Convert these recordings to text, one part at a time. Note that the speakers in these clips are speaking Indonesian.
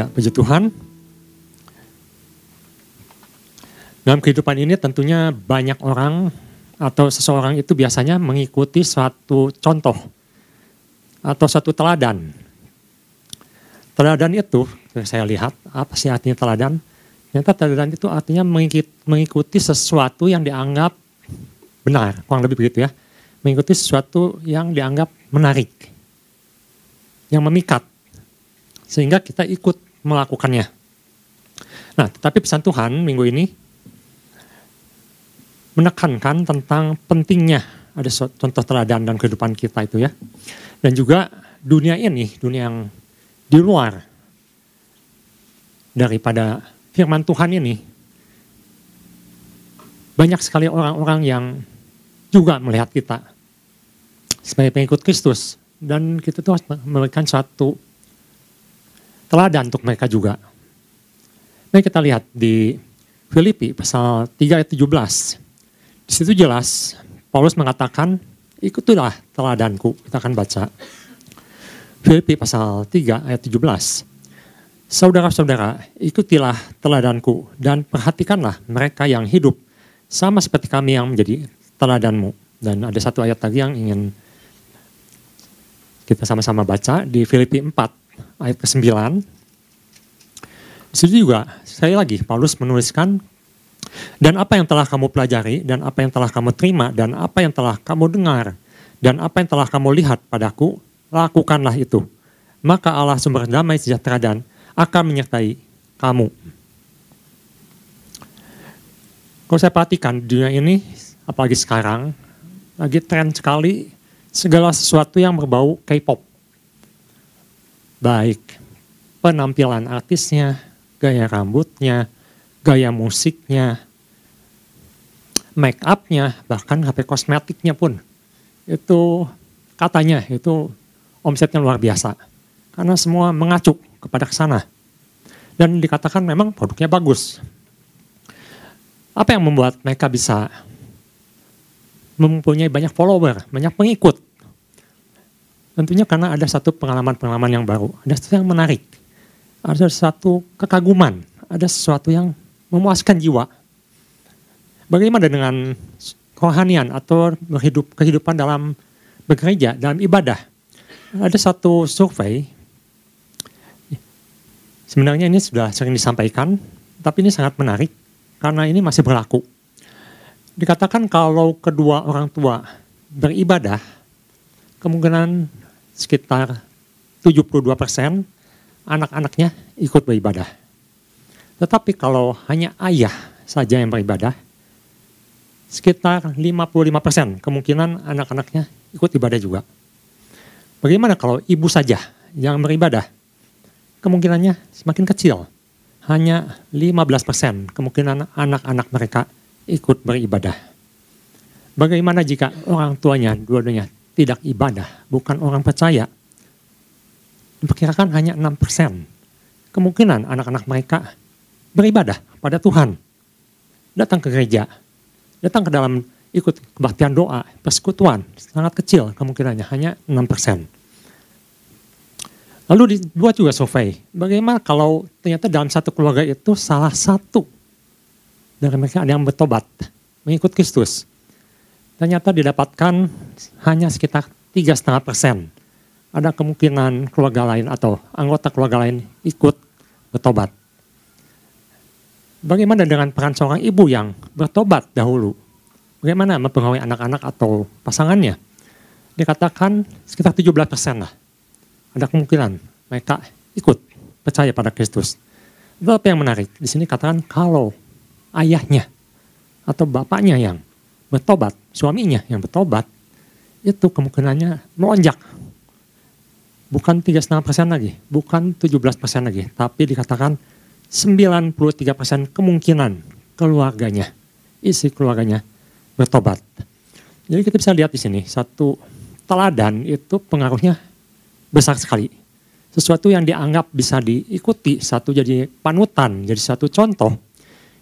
Ya, puji Tuhan. Dalam kehidupan ini tentunya banyak orang atau seseorang itu biasanya mengikuti suatu contoh atau suatu teladan. Teladan itu, saya lihat, apa sih artinya teladan? Ternyata teladan itu artinya mengikuti sesuatu yang dianggap benar, kurang lebih begitu ya. Mengikuti sesuatu yang dianggap menarik, yang memikat, sehingga kita ikut melakukannya. Nah, tetapi pesan Tuhan minggu ini menekankan tentang pentingnya ada contoh teladan dalam kehidupan kita itu ya. Dan juga dunia ini, dunia yang di luar daripada firman Tuhan ini, banyak sekali orang-orang yang juga melihat kita sebagai pengikut Kristus dan kita tuh memberikan suatu teladan untuk mereka juga. Mari kita lihat di Filipi pasal 3 ayat 17. Di situ jelas Paulus mengatakan, ikutilah teladanku. Kita akan baca. Filipi pasal 3 ayat 17. Saudara-saudara, ikutilah teladanku dan perhatikanlah mereka yang hidup sama seperti kami yang menjadi teladanmu. Dan ada satu ayat lagi yang ingin kita sama-sama baca di Filipi 4 ayat ke-9. Di situ juga, sekali lagi, Paulus menuliskan, dan apa yang telah kamu pelajari, dan apa yang telah kamu terima, dan apa yang telah kamu dengar, dan apa yang telah kamu lihat padaku, lakukanlah itu. Maka Allah sumber damai sejahtera dan akan menyertai kamu. Kalau saya perhatikan dunia ini, apalagi sekarang, lagi tren sekali segala sesuatu yang berbau K-pop baik penampilan artisnya, gaya rambutnya, gaya musiknya, make upnya, bahkan HP kosmetiknya pun. Itu katanya itu omsetnya luar biasa. Karena semua mengacu kepada ke sana. Dan dikatakan memang produknya bagus. Apa yang membuat mereka bisa mempunyai banyak follower, banyak pengikut, Tentunya karena ada satu pengalaman-pengalaman yang baru, ada sesuatu yang menarik, ada satu kekaguman, ada sesuatu yang memuaskan jiwa. Bagaimana dengan kerohanian atau berhidup kehidupan dalam bekerja, dalam ibadah? Ada satu survei, sebenarnya ini sudah sering disampaikan, tapi ini sangat menarik karena ini masih berlaku. Dikatakan kalau kedua orang tua beribadah, kemungkinan sekitar 72 persen anak-anaknya ikut beribadah. Tetapi kalau hanya ayah saja yang beribadah, sekitar 55 persen kemungkinan anak-anaknya ikut ibadah juga. Bagaimana kalau ibu saja yang beribadah? Kemungkinannya semakin kecil. Hanya 15 persen kemungkinan anak-anak mereka ikut beribadah. Bagaimana jika orang tuanya dua-duanya tidak ibadah, bukan orang percaya. Diperkirakan hanya 6 persen. Kemungkinan anak-anak mereka beribadah pada Tuhan. Datang ke gereja, datang ke dalam ikut kebaktian doa, persekutuan, sangat kecil kemungkinannya, hanya 6 persen. Lalu dibuat juga survei, bagaimana kalau ternyata dalam satu keluarga itu salah satu dari mereka ada yang bertobat, mengikut Kristus ternyata didapatkan hanya sekitar tiga setengah persen. Ada kemungkinan keluarga lain atau anggota keluarga lain ikut bertobat. Bagaimana dengan peran seorang ibu yang bertobat dahulu? Bagaimana mempengaruhi anak-anak atau pasangannya? Dikatakan sekitar 17 persen lah. Ada kemungkinan mereka ikut percaya pada Kristus. Tetapi yang menarik, di sini katakan kalau ayahnya atau bapaknya yang bertobat, suaminya yang bertobat, itu kemungkinannya melonjak. Bukan 3,5 persen lagi, bukan 17 persen lagi, tapi dikatakan 93 persen kemungkinan keluarganya, isi keluarganya bertobat. Jadi kita bisa lihat di sini, satu teladan itu pengaruhnya besar sekali. Sesuatu yang dianggap bisa diikuti, satu jadi panutan, jadi satu contoh,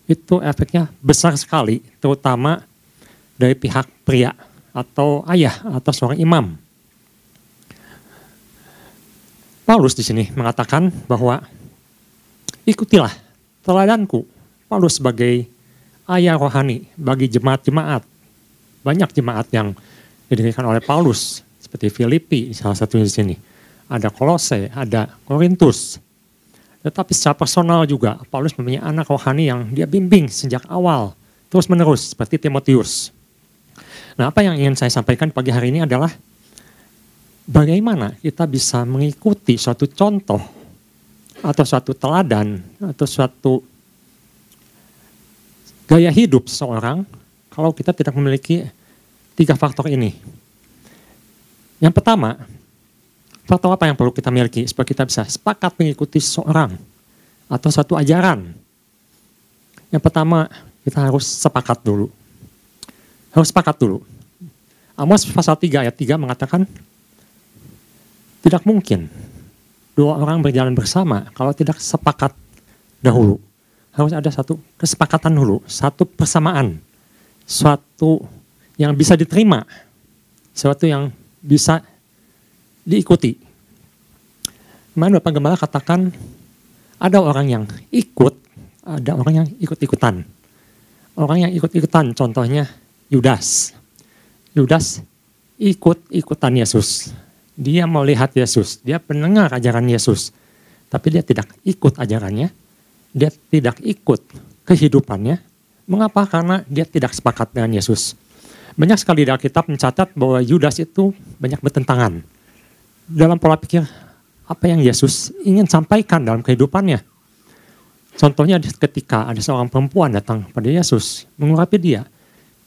itu efeknya besar sekali, terutama dari pihak pria atau ayah atau seorang imam. Paulus di sini mengatakan bahwa ikutilah teladanku. Paulus sebagai ayah rohani bagi jemaat-jemaat. Banyak jemaat yang didirikan oleh Paulus, seperti Filipi salah satunya di sini. Ada Kolose, ada Korintus. Tetapi secara personal juga, Paulus mempunyai anak rohani yang dia bimbing sejak awal, terus menerus, seperti Timotius. Nah apa yang ingin saya sampaikan pagi hari ini adalah, bagaimana kita bisa mengikuti suatu contoh atau suatu teladan atau suatu gaya hidup seseorang kalau kita tidak memiliki tiga faktor ini. Yang pertama, faktor apa yang perlu kita miliki supaya kita bisa sepakat mengikuti seseorang atau suatu ajaran. Yang pertama, kita harus sepakat dulu. Harus sepakat dulu. Amos pasal 3 ayat 3 mengatakan, tidak mungkin dua orang berjalan bersama kalau tidak sepakat dahulu harus ada satu kesepakatan dulu, satu persamaan, suatu yang bisa diterima, suatu yang bisa diikuti. Kemarin Bapak Gembala katakan ada orang yang ikut, ada orang yang ikut-ikutan. Orang yang ikut-ikutan contohnya Yudas. Yudas ikut-ikutan Yesus. Dia mau lihat Yesus, dia pendengar ajaran Yesus. Tapi dia tidak ikut ajarannya, dia tidak ikut kehidupannya. Mengapa? Karena dia tidak sepakat dengan Yesus. Banyak sekali di Alkitab mencatat bahwa Yudas itu banyak bertentangan. Dalam pola pikir apa yang Yesus ingin sampaikan dalam kehidupannya. Contohnya ketika ada seorang perempuan datang pada Yesus, mengurapi dia.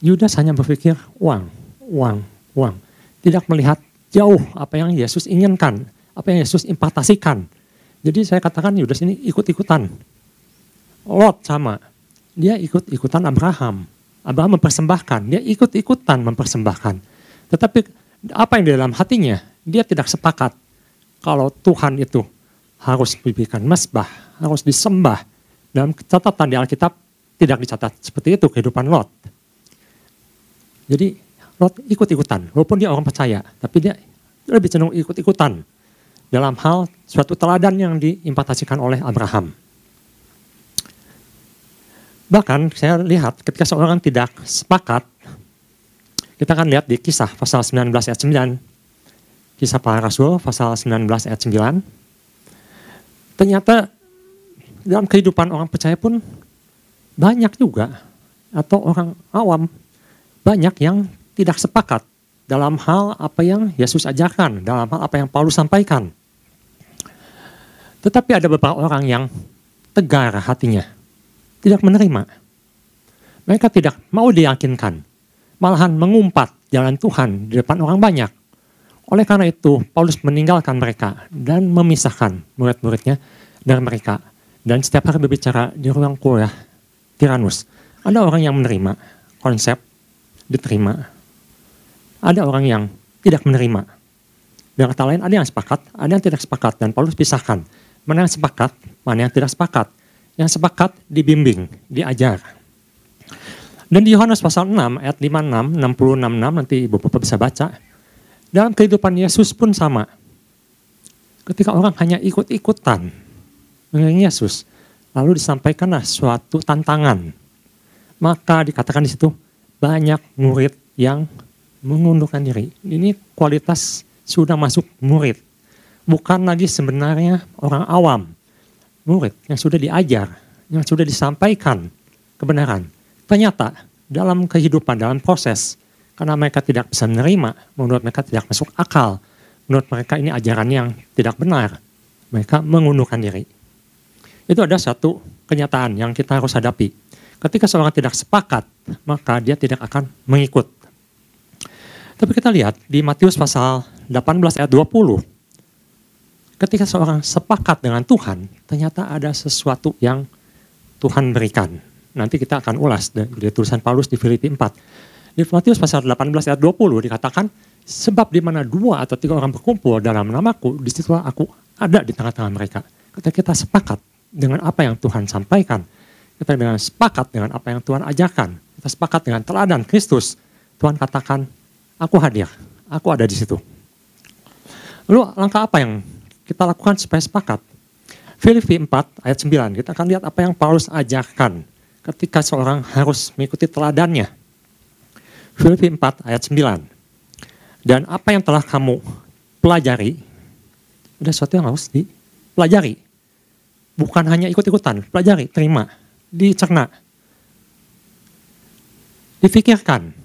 Yudas hanya berpikir uang, uang, uang. Tidak melihat jauh apa yang Yesus inginkan, apa yang Yesus impartasikan. Jadi saya katakan Yudas ini ikut-ikutan. Lot sama. Dia ikut-ikutan Abraham. Abraham mempersembahkan, dia ikut-ikutan mempersembahkan. Tetapi apa yang di dalam hatinya, dia tidak sepakat kalau Tuhan itu harus diberikan mesbah, harus disembah. Dalam catatan di Alkitab tidak dicatat seperti itu kehidupan Lot. Jadi Lot ikut-ikutan, walaupun dia orang percaya, tapi dia lebih cenderung ikut-ikutan dalam hal suatu teladan yang diimpatasikan oleh Abraham. Bahkan saya lihat ketika seorang tidak sepakat, kita akan lihat di kisah pasal 19 ayat 9, kisah para rasul pasal 19 ayat 9, ternyata dalam kehidupan orang percaya pun banyak juga, atau orang awam, banyak yang tidak sepakat dalam hal apa yang Yesus ajarkan, dalam hal apa yang Paulus sampaikan. Tetapi ada beberapa orang yang tegar hatinya, tidak menerima. Mereka tidak mau diyakinkan, malahan mengumpat jalan Tuhan di depan orang banyak. Oleh karena itu, Paulus meninggalkan mereka dan memisahkan murid-muridnya dari mereka. Dan setiap hari berbicara di ruang kuliah Tiranus. Ada orang yang menerima konsep, diterima. Ada orang yang tidak menerima. Dengan kata lain, ada yang sepakat, ada yang tidak sepakat. Dan Paulus pisahkan, mana yang sepakat, mana yang tidak sepakat yang sepakat dibimbing, diajar. Dan di Yohanes pasal 6 ayat 56, 60, 66 nanti Ibu Bapak bisa baca. Dalam kehidupan Yesus pun sama. Ketika orang hanya ikut-ikutan mengenai Yesus, lalu disampaikanlah suatu tantangan. Maka dikatakan di situ banyak murid yang mengundurkan diri. Ini kualitas sudah masuk murid. Bukan lagi sebenarnya orang awam murid yang sudah diajar, yang sudah disampaikan kebenaran. Ternyata dalam kehidupan, dalam proses, karena mereka tidak bisa menerima, menurut mereka tidak masuk akal, menurut mereka ini ajaran yang tidak benar, mereka mengundurkan diri. Itu ada satu kenyataan yang kita harus hadapi. Ketika seorang tidak sepakat, maka dia tidak akan mengikut. Tapi kita lihat di Matius pasal 18 ayat 20, ketika seorang sepakat dengan Tuhan, ternyata ada sesuatu yang Tuhan berikan. Nanti kita akan ulas dari tulisan Paulus di Filipi 4. Di Matius pasal 18 ayat 20 dikatakan, sebab di mana dua atau tiga orang berkumpul dalam namaku, di situ aku ada di tengah-tengah mereka. Ketika kita sepakat dengan apa yang Tuhan sampaikan, kita dengan sepakat dengan apa yang Tuhan ajarkan, kita sepakat dengan teladan Kristus, Tuhan katakan, aku hadir, aku ada di situ. Lalu langkah apa yang kita lakukan supaya sepakat. Filipi 4 ayat 9, kita akan lihat apa yang Paulus ajarkan ketika seorang harus mengikuti teladannya. Filipi 4 ayat 9. Dan apa yang telah kamu pelajari, ada sesuatu yang harus dipelajari. Bukan hanya ikut-ikutan, pelajari, terima, dicerna, difikirkan,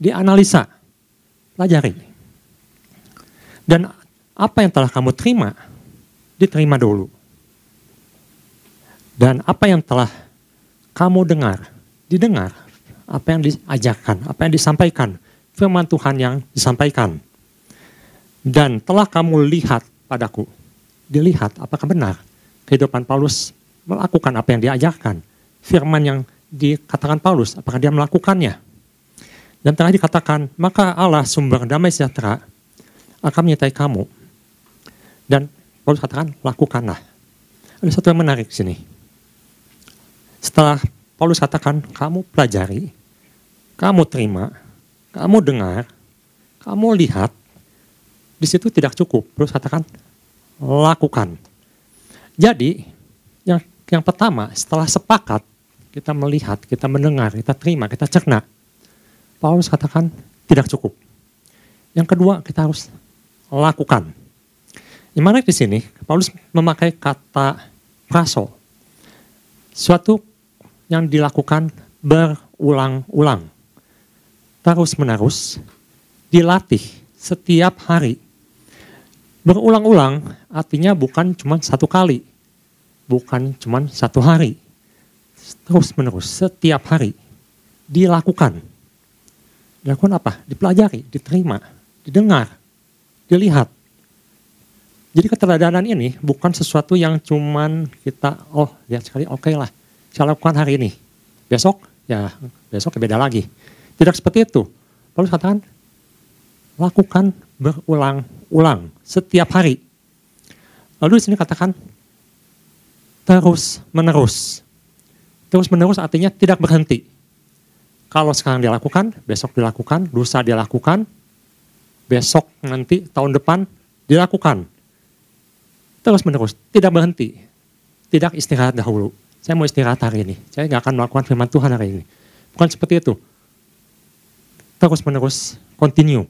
dianalisa, pelajari. Dan apa yang telah kamu terima, diterima dulu. Dan apa yang telah kamu dengar, didengar, apa yang diajarkan, apa yang disampaikan, firman Tuhan yang disampaikan. Dan telah kamu lihat padaku, dilihat apakah benar kehidupan Paulus melakukan apa yang diajarkan. Firman yang dikatakan Paulus, apakah dia melakukannya. Dan telah dikatakan, maka Allah sumber damai sejahtera akan menyertai kamu. Dan Paulus katakan, lakukanlah. Ada satu yang menarik sini. Setelah Paulus katakan, kamu pelajari, kamu terima, kamu dengar, kamu lihat, di situ tidak cukup. Paulus katakan, lakukan. Jadi, yang, yang pertama, setelah sepakat, kita melihat, kita mendengar, kita terima, kita cerna. Paulus katakan, tidak cukup. Yang kedua, kita harus lakukan. Yang menarik di sini, Paulus memakai kata praso. Suatu yang dilakukan berulang-ulang. Terus-menerus, dilatih setiap hari. Berulang-ulang artinya bukan cuma satu kali, bukan cuma satu hari. Terus-menerus, setiap hari dilakukan. Dilakukan apa? Dipelajari, diterima, didengar, dilihat. Jadi keteladanan ini bukan sesuatu yang cuman kita, oh lihat sekali, oke okay lah saya lakukan hari ini. Besok, ya besok beda lagi. Tidak seperti itu. Paulus katakan, lakukan berulang-ulang setiap hari. Lalu di sini katakan, terus menerus. Terus menerus artinya tidak berhenti. Kalau sekarang dilakukan, besok dilakukan, lusa dilakukan, besok nanti tahun depan dilakukan. Terus menerus, tidak berhenti. Tidak istirahat dahulu saya mau istirahat hari ini. Saya nggak akan melakukan firman Tuhan hari ini. Bukan seperti itu. Terus menerus, continue.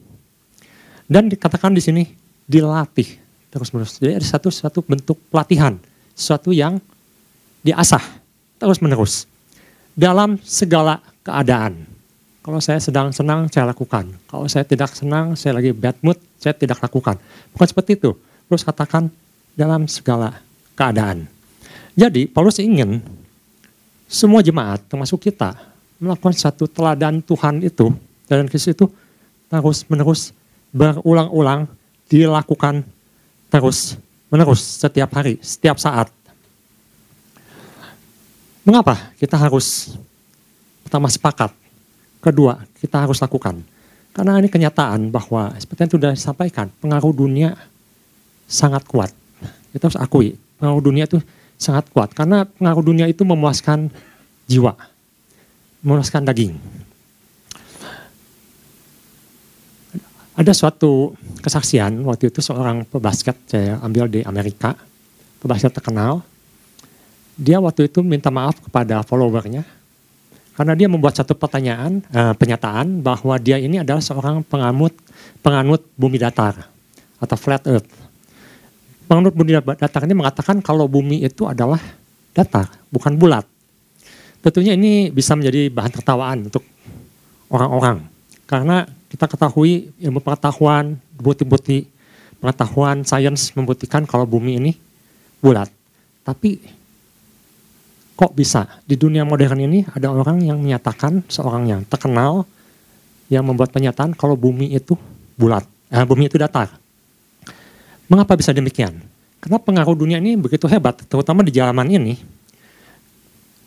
Dan dikatakan di sini dilatih terus menerus. Jadi ada satu satu bentuk pelatihan, sesuatu yang diasah terus menerus dalam segala keadaan. Kalau saya sedang senang, saya lakukan. Kalau saya tidak senang, saya lagi bad mood, saya tidak lakukan. Bukan seperti itu. Terus katakan dalam segala keadaan. Jadi Paulus ingin semua jemaat termasuk kita melakukan satu teladan Tuhan itu dan Kristus itu terus menerus berulang-ulang dilakukan terus menerus setiap hari, setiap saat. Mengapa kita harus pertama sepakat, kedua kita harus lakukan? Karena ini kenyataan bahwa seperti yang sudah disampaikan, pengaruh dunia sangat kuat. Kita harus akui, pengaruh dunia itu sangat kuat karena pengaruh dunia itu memuaskan jiwa, memuaskan daging. Ada suatu kesaksian waktu itu seorang pebasket saya ambil di Amerika, pebasket terkenal. Dia waktu itu minta maaf kepada followernya karena dia membuat satu pertanyaan, eh, pernyataan bahwa dia ini adalah seorang penganut penganut bumi datar atau flat earth Menurut bumi datar ini mengatakan kalau bumi itu adalah datar, bukan bulat. Tentunya ini bisa menjadi bahan tertawaan untuk orang-orang. Karena kita ketahui ilmu pengetahuan, bukti-bukti pengetahuan sains membuktikan kalau bumi ini bulat. Tapi kok bisa di dunia modern ini ada orang yang menyatakan seorang yang terkenal yang membuat pernyataan kalau bumi itu bulat, eh, bumi itu datar. Mengapa bisa demikian? Karena pengaruh dunia ini begitu hebat, terutama di zaman ini.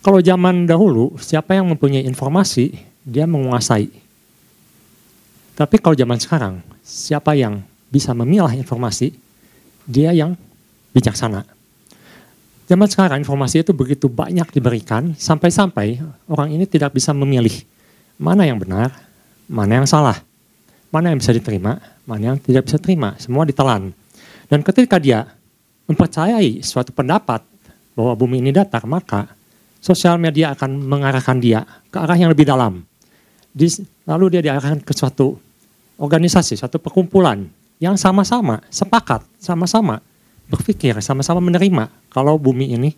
Kalau zaman dahulu, siapa yang mempunyai informasi, dia menguasai. Tapi kalau zaman sekarang, siapa yang bisa memilah informasi, dia yang bijaksana. Zaman sekarang informasi itu begitu banyak diberikan, sampai-sampai orang ini tidak bisa memilih mana yang benar, mana yang salah, mana yang bisa diterima, mana yang tidak bisa terima, semua ditelan. Dan ketika dia mempercayai suatu pendapat bahwa bumi ini datar, maka sosial media akan mengarahkan dia ke arah yang lebih dalam. Lalu dia diarahkan ke suatu organisasi, suatu perkumpulan yang sama-sama sepakat, sama-sama berpikir, sama-sama menerima kalau bumi ini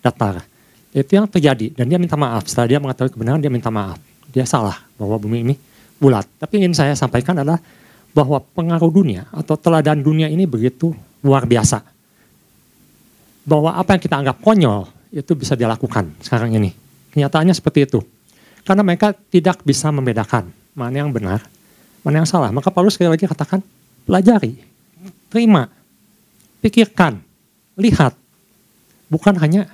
datar. Itu yang terjadi dan dia minta maaf. Setelah dia mengetahui kebenaran dia minta maaf. Dia salah bahwa bumi ini bulat. Tapi ingin saya sampaikan adalah bahwa pengaruh dunia atau teladan dunia ini begitu luar biasa. Bahwa apa yang kita anggap konyol itu bisa dilakukan sekarang ini. Kenyataannya seperti itu. Karena mereka tidak bisa membedakan mana yang benar, mana yang salah. Maka Paulus sekali lagi katakan, pelajari, terima, pikirkan, lihat. Bukan hanya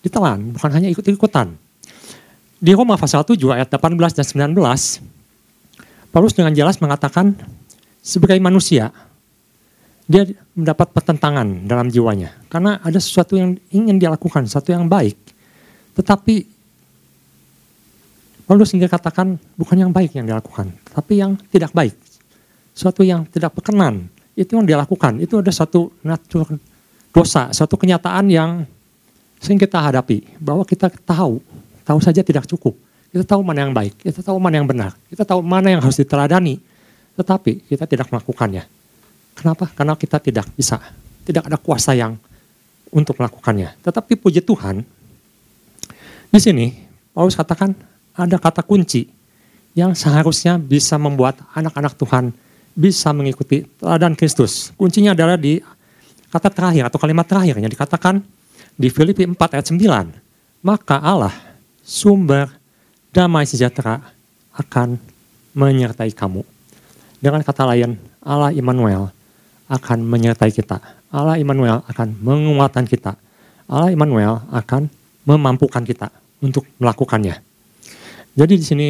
ditelan, bukan hanya ikut-ikutan. Di Roma pasal 7 ayat 18 dan 19, Paulus dengan jelas mengatakan sebagai manusia, dia mendapat pertentangan dalam jiwanya. Karena ada sesuatu yang ingin dia lakukan, sesuatu yang baik. Tetapi Paulus sehingga katakan bukan yang baik yang dilakukan, tapi yang tidak baik. Sesuatu yang tidak berkenan, itu yang dia lakukan. Itu ada satu natur dosa, suatu kenyataan yang sering kita hadapi. Bahwa kita tahu, tahu saja tidak cukup. Kita tahu mana yang baik, kita tahu mana yang benar, kita tahu mana yang harus diteladani, tetapi kita tidak melakukannya. Kenapa? Karena kita tidak bisa, tidak ada kuasa yang untuk melakukannya. Tetapi puji Tuhan, di sini Paulus katakan ada kata kunci yang seharusnya bisa membuat anak-anak Tuhan bisa mengikuti teladan Kristus. Kuncinya adalah di kata terakhir atau kalimat terakhir yang dikatakan di Filipi 4 ayat 9. Maka Allah, sumber damai sejahtera akan menyertai kamu. Dengan kata lain, Allah Immanuel akan menyertai kita. Allah Immanuel akan menguatkan kita. Allah Immanuel akan memampukan kita untuk melakukannya. Jadi di sini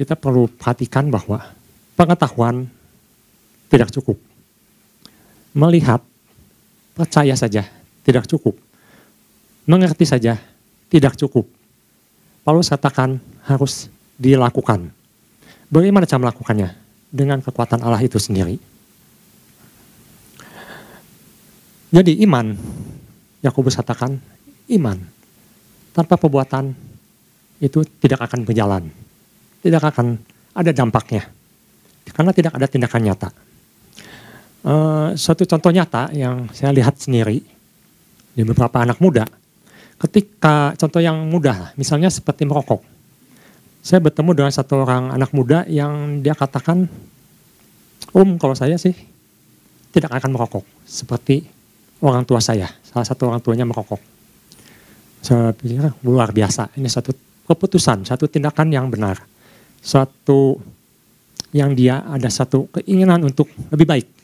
kita perlu perhatikan bahwa pengetahuan tidak cukup. Melihat, percaya saja tidak cukup. Mengerti saja tidak cukup. Paulus katakan harus dilakukan. Bagaimana cara melakukannya? dengan kekuatan Allah itu sendiri. Jadi iman, Yakobus katakan iman tanpa perbuatan itu tidak akan berjalan, tidak akan ada dampaknya, karena tidak ada tindakan nyata. Uh, suatu contoh nyata yang saya lihat sendiri di beberapa anak muda, ketika contoh yang mudah, misalnya seperti merokok, saya bertemu dengan satu orang anak muda yang dia katakan, Om kalau saya sih tidak akan merokok seperti orang tua saya, salah satu orang tuanya merokok. Saya pikir luar biasa, ini satu keputusan, satu tindakan yang benar, suatu yang dia ada satu keinginan untuk lebih baik.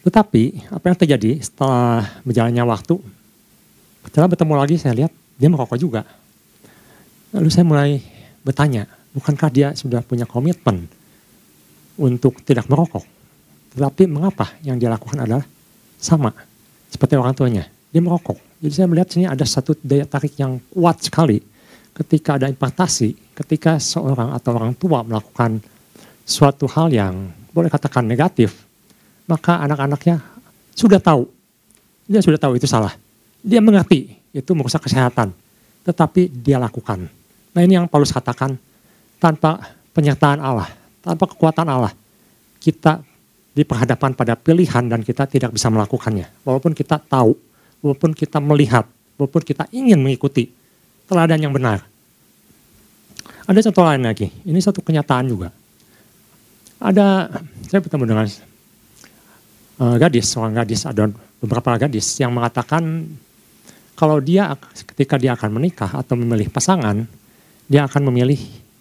Tetapi apa yang terjadi setelah berjalannya waktu, setelah bertemu lagi saya lihat dia merokok juga Lalu saya mulai bertanya, bukankah dia sudah punya komitmen untuk tidak merokok? Tetapi mengapa yang dia lakukan adalah sama seperti orang tuanya, dia merokok. Jadi saya melihat sini ada satu daya tarik yang kuat sekali ketika ada impartasi, ketika seorang atau orang tua melakukan suatu hal yang boleh katakan negatif, maka anak-anaknya sudah tahu, dia sudah tahu itu salah. Dia mengerti itu merusak kesehatan, tetapi dia lakukan. Nah ini yang Paulus katakan, tanpa penyertaan Allah, tanpa kekuatan Allah, kita diperhadapkan pada pilihan dan kita tidak bisa melakukannya. Walaupun kita tahu, walaupun kita melihat, walaupun kita ingin mengikuti teladan yang benar. Ada contoh lain lagi, ini satu kenyataan juga. Ada, saya bertemu dengan uh, gadis, seorang gadis, ada beberapa gadis yang mengatakan kalau dia ketika dia akan menikah atau memilih pasangan, dia akan memilih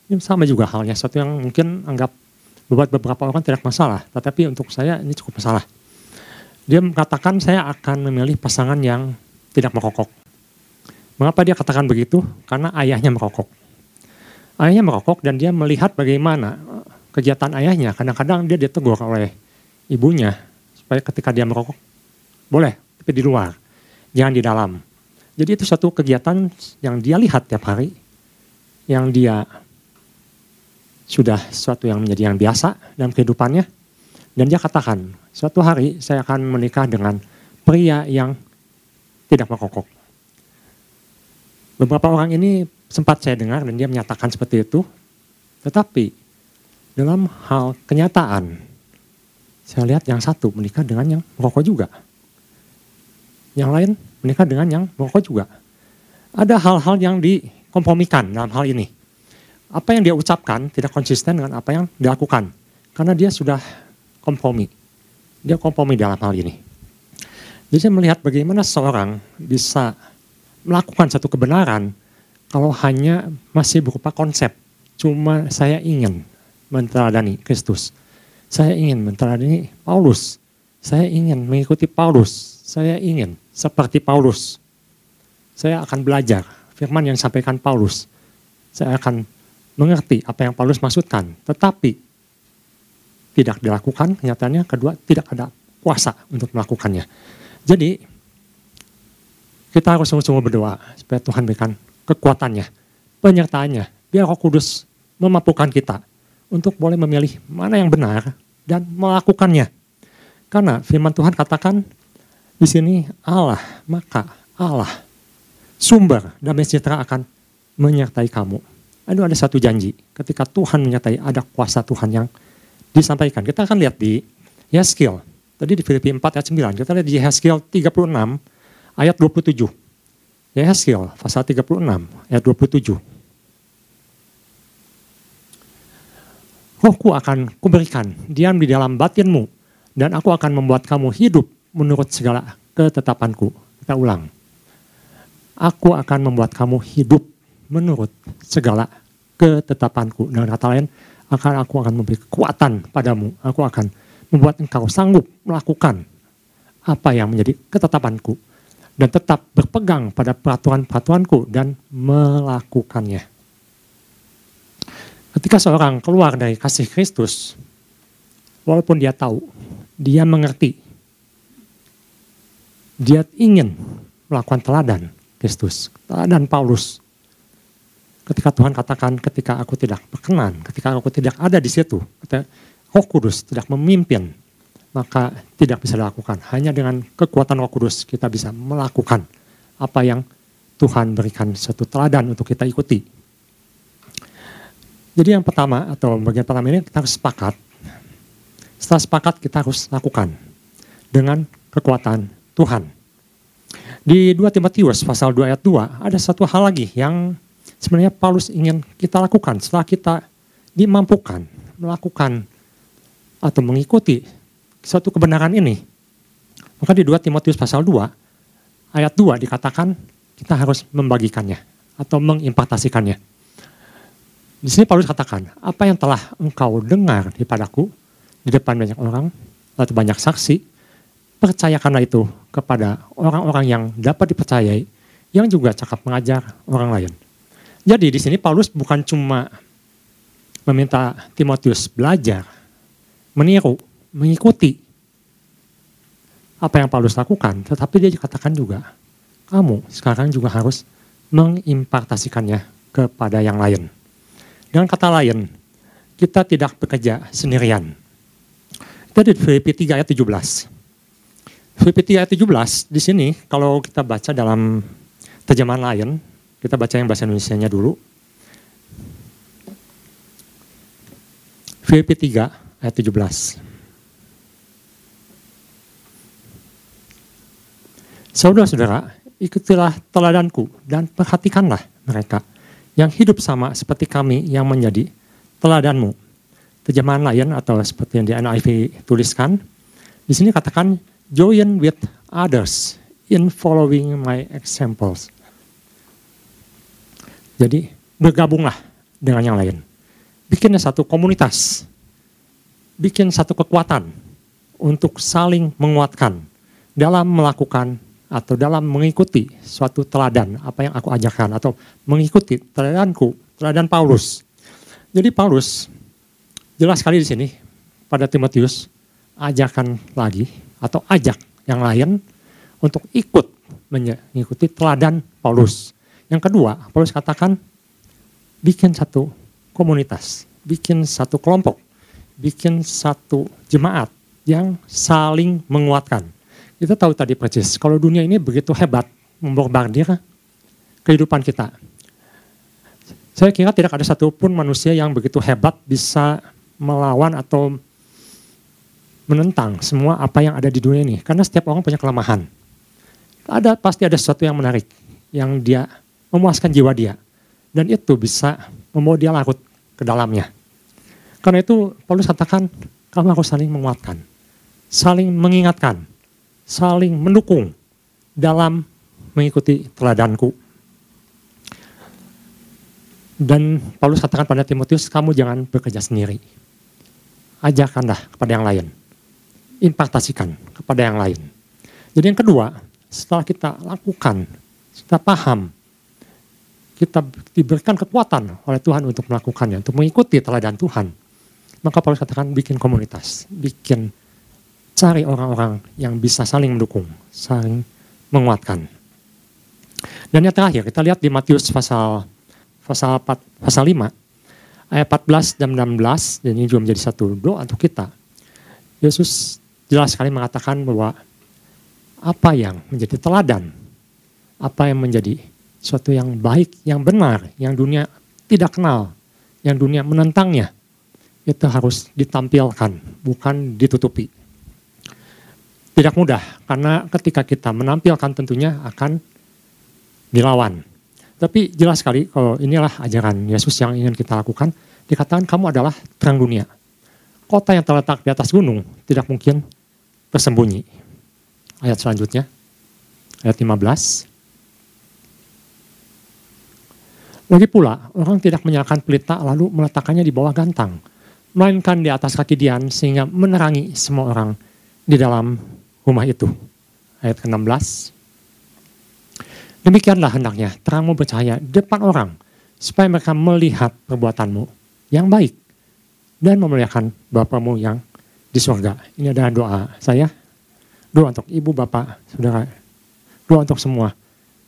ini sama juga halnya satu yang mungkin anggap buat beberapa orang tidak masalah, tetapi untuk saya ini cukup masalah. Dia mengatakan saya akan memilih pasangan yang tidak merokok. Mengapa dia katakan begitu? Karena ayahnya merokok. Ayahnya merokok dan dia melihat bagaimana kegiatan ayahnya. Kadang-kadang dia ditegur oleh ibunya supaya ketika dia merokok boleh, tapi di luar, jangan di dalam. Jadi itu satu kegiatan yang dia lihat tiap hari yang dia sudah sesuatu yang menjadi yang biasa dalam kehidupannya. Dan dia katakan, suatu hari saya akan menikah dengan pria yang tidak merokok. Beberapa orang ini sempat saya dengar dan dia menyatakan seperti itu, tetapi dalam hal kenyataan, saya lihat yang satu menikah dengan yang merokok juga. Yang lain menikah dengan yang merokok juga. Ada hal-hal yang dikompromikan dalam hal ini. Apa yang dia ucapkan tidak konsisten dengan apa yang dilakukan. Karena dia sudah kompromi. Dia kompromi dalam hal ini. Jadi saya melihat bagaimana seorang bisa melakukan satu kebenaran kalau hanya masih berupa konsep. Cuma saya ingin menteladani Kristus. Saya ingin menteladani Paulus. Saya ingin mengikuti Paulus. Saya ingin seperti Paulus. Saya akan belajar firman yang disampaikan Paulus. Saya akan mengerti apa yang Paulus maksudkan. Tetapi tidak dilakukan, kenyataannya kedua tidak ada kuasa untuk melakukannya. Jadi kita harus sungguh-sungguh berdoa supaya Tuhan berikan kekuatannya, penyertaannya, biar Roh Kudus memampukan kita untuk boleh memilih mana yang benar dan melakukannya. Karena firman Tuhan katakan di sini Allah, maka Allah sumber dan sejahtera akan menyertai kamu. Aduh ada satu janji ketika Tuhan menyertai ada kuasa Tuhan yang disampaikan. Kita akan lihat di Yeskiel. Tadi di Filipi 4 ayat 9. Kita lihat di Yeskiel 36 ayat 27. Yeskiel pasal 36 ayat 27. Rohku akan kuberikan diam di dalam batinmu dan aku akan membuat kamu hidup menurut segala ketetapanku. Kita ulang. Aku akan membuat kamu hidup menurut segala ketetapanku. Dengan kata lain, akan aku akan memberi kekuatan padamu. Aku akan membuat engkau sanggup melakukan apa yang menjadi ketetapanku dan tetap berpegang pada peraturan-peraturanku dan melakukannya. Ketika seorang keluar dari kasih Kristus, walaupun dia tahu, dia mengerti, dia ingin melakukan teladan Kristus, teladan Paulus. Ketika Tuhan katakan, ketika aku tidak berkenan, ketika aku tidak ada di situ, Roh Kudus tidak memimpin maka tidak bisa dilakukan. Hanya dengan kekuatan Roh Kudus kita bisa melakukan apa yang Tuhan berikan satu teladan untuk kita ikuti. Jadi yang pertama atau bagian pertama ini kita harus sepakat. Setelah sepakat kita harus lakukan dengan kekuatan Tuhan. Di 2 Timotius pasal 2 ayat 2 ada satu hal lagi yang sebenarnya Paulus ingin kita lakukan setelah kita dimampukan melakukan atau mengikuti satu kebenaran ini. Maka di 2 Timotius pasal 2 ayat 2 dikatakan kita harus membagikannya atau mengimpartasikannya. Di sini Paulus katakan, apa yang telah engkau dengar daripada-Ku di depan banyak orang atau banyak saksi, percayakanlah itu kepada orang-orang yang dapat dipercayai, yang juga cakap mengajar orang lain. Jadi di sini Paulus bukan cuma meminta Timotius belajar, meniru, mengikuti apa yang Paulus lakukan, tetapi dia dikatakan juga, kamu sekarang juga harus mengimpartasikannya kepada yang lain. Dengan kata lain, kita tidak bekerja sendirian. Kita di Filipi 3 ayat 17. Filipi 3 ayat 17, di sini kalau kita baca dalam terjemahan lain, kita baca yang bahasa Indonesia-nya dulu. Filipi 3 ayat 17. Saudara-saudara, ikutilah teladanku dan perhatikanlah mereka yang hidup sama seperti kami yang menjadi teladanmu. Terjemahan lain atau seperti yang di NIV tuliskan, di sini katakan join with others in following my examples. Jadi bergabunglah dengan yang lain. Bikin satu komunitas, bikin satu kekuatan untuk saling menguatkan dalam melakukan atau dalam mengikuti suatu teladan apa yang aku ajarkan atau mengikuti teladanku, teladan Paulus. Jadi Paulus jelas sekali di sini pada Timotius ajarkan lagi atau ajak yang lain untuk ikut mengikuti teladan Paulus. Yang kedua, Paulus katakan bikin satu komunitas, bikin satu kelompok, bikin satu jemaat yang saling menguatkan kita tahu tadi persis, kalau dunia ini begitu hebat, membombardir kehidupan kita. Saya kira tidak ada satupun manusia yang begitu hebat bisa melawan atau menentang semua apa yang ada di dunia ini. Karena setiap orang punya kelemahan. Ada pasti ada sesuatu yang menarik yang dia memuaskan jiwa dia. Dan itu bisa membawa dia larut ke dalamnya. Karena itu Paulus katakan kamu harus saling menguatkan, saling mengingatkan, saling mendukung dalam mengikuti teladanku. Dan Paulus katakan pada Timotius, kamu jangan bekerja sendiri. Ajarkanlah kepada yang lain. Impartasikan kepada yang lain. Jadi yang kedua, setelah kita lakukan, kita paham, kita diberikan kekuatan oleh Tuhan untuk melakukannya, untuk mengikuti teladan Tuhan. Maka Paulus katakan bikin komunitas, bikin cari orang-orang yang bisa saling mendukung, saling menguatkan. Dan yang terakhir, kita lihat di Matius pasal pasal 4, pasal 5 ayat 14 dan 16 dan ini juga menjadi satu doa untuk kita. Yesus jelas sekali mengatakan bahwa apa yang menjadi teladan, apa yang menjadi suatu yang baik, yang benar, yang dunia tidak kenal, yang dunia menentangnya, itu harus ditampilkan, bukan ditutupi. Tidak mudah, karena ketika kita menampilkan tentunya akan dilawan. Tapi jelas sekali kalau inilah ajaran Yesus yang ingin kita lakukan, dikatakan kamu adalah terang dunia. Kota yang terletak di atas gunung tidak mungkin bersembunyi. Ayat selanjutnya, ayat 15. Lagi pula, orang tidak menyalakan pelita lalu meletakkannya di bawah gantang, melainkan di atas kaki Dian sehingga menerangi semua orang di dalam rumah itu. Ayat ke-16. Demikianlah hendaknya terangmu bercahaya depan orang, supaya mereka melihat perbuatanmu yang baik dan memuliakan Bapamu yang di surga. Ini adalah doa saya, doa untuk ibu, bapak, saudara, doa untuk semua,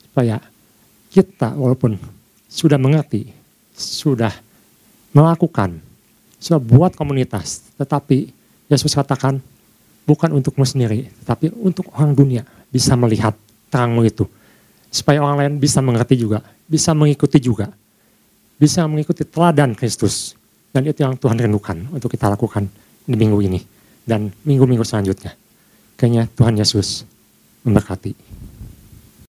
supaya kita walaupun sudah mengerti, sudah melakukan, sudah buat komunitas, tetapi Yesus katakan bukan untukmu sendiri, tetapi untuk orang dunia bisa melihat terangmu itu supaya orang lain bisa mengerti juga, bisa mengikuti juga, bisa mengikuti teladan Kristus. Dan itu yang Tuhan rindukan untuk kita lakukan di minggu ini dan minggu-minggu selanjutnya. Kayaknya Tuhan Yesus memberkati.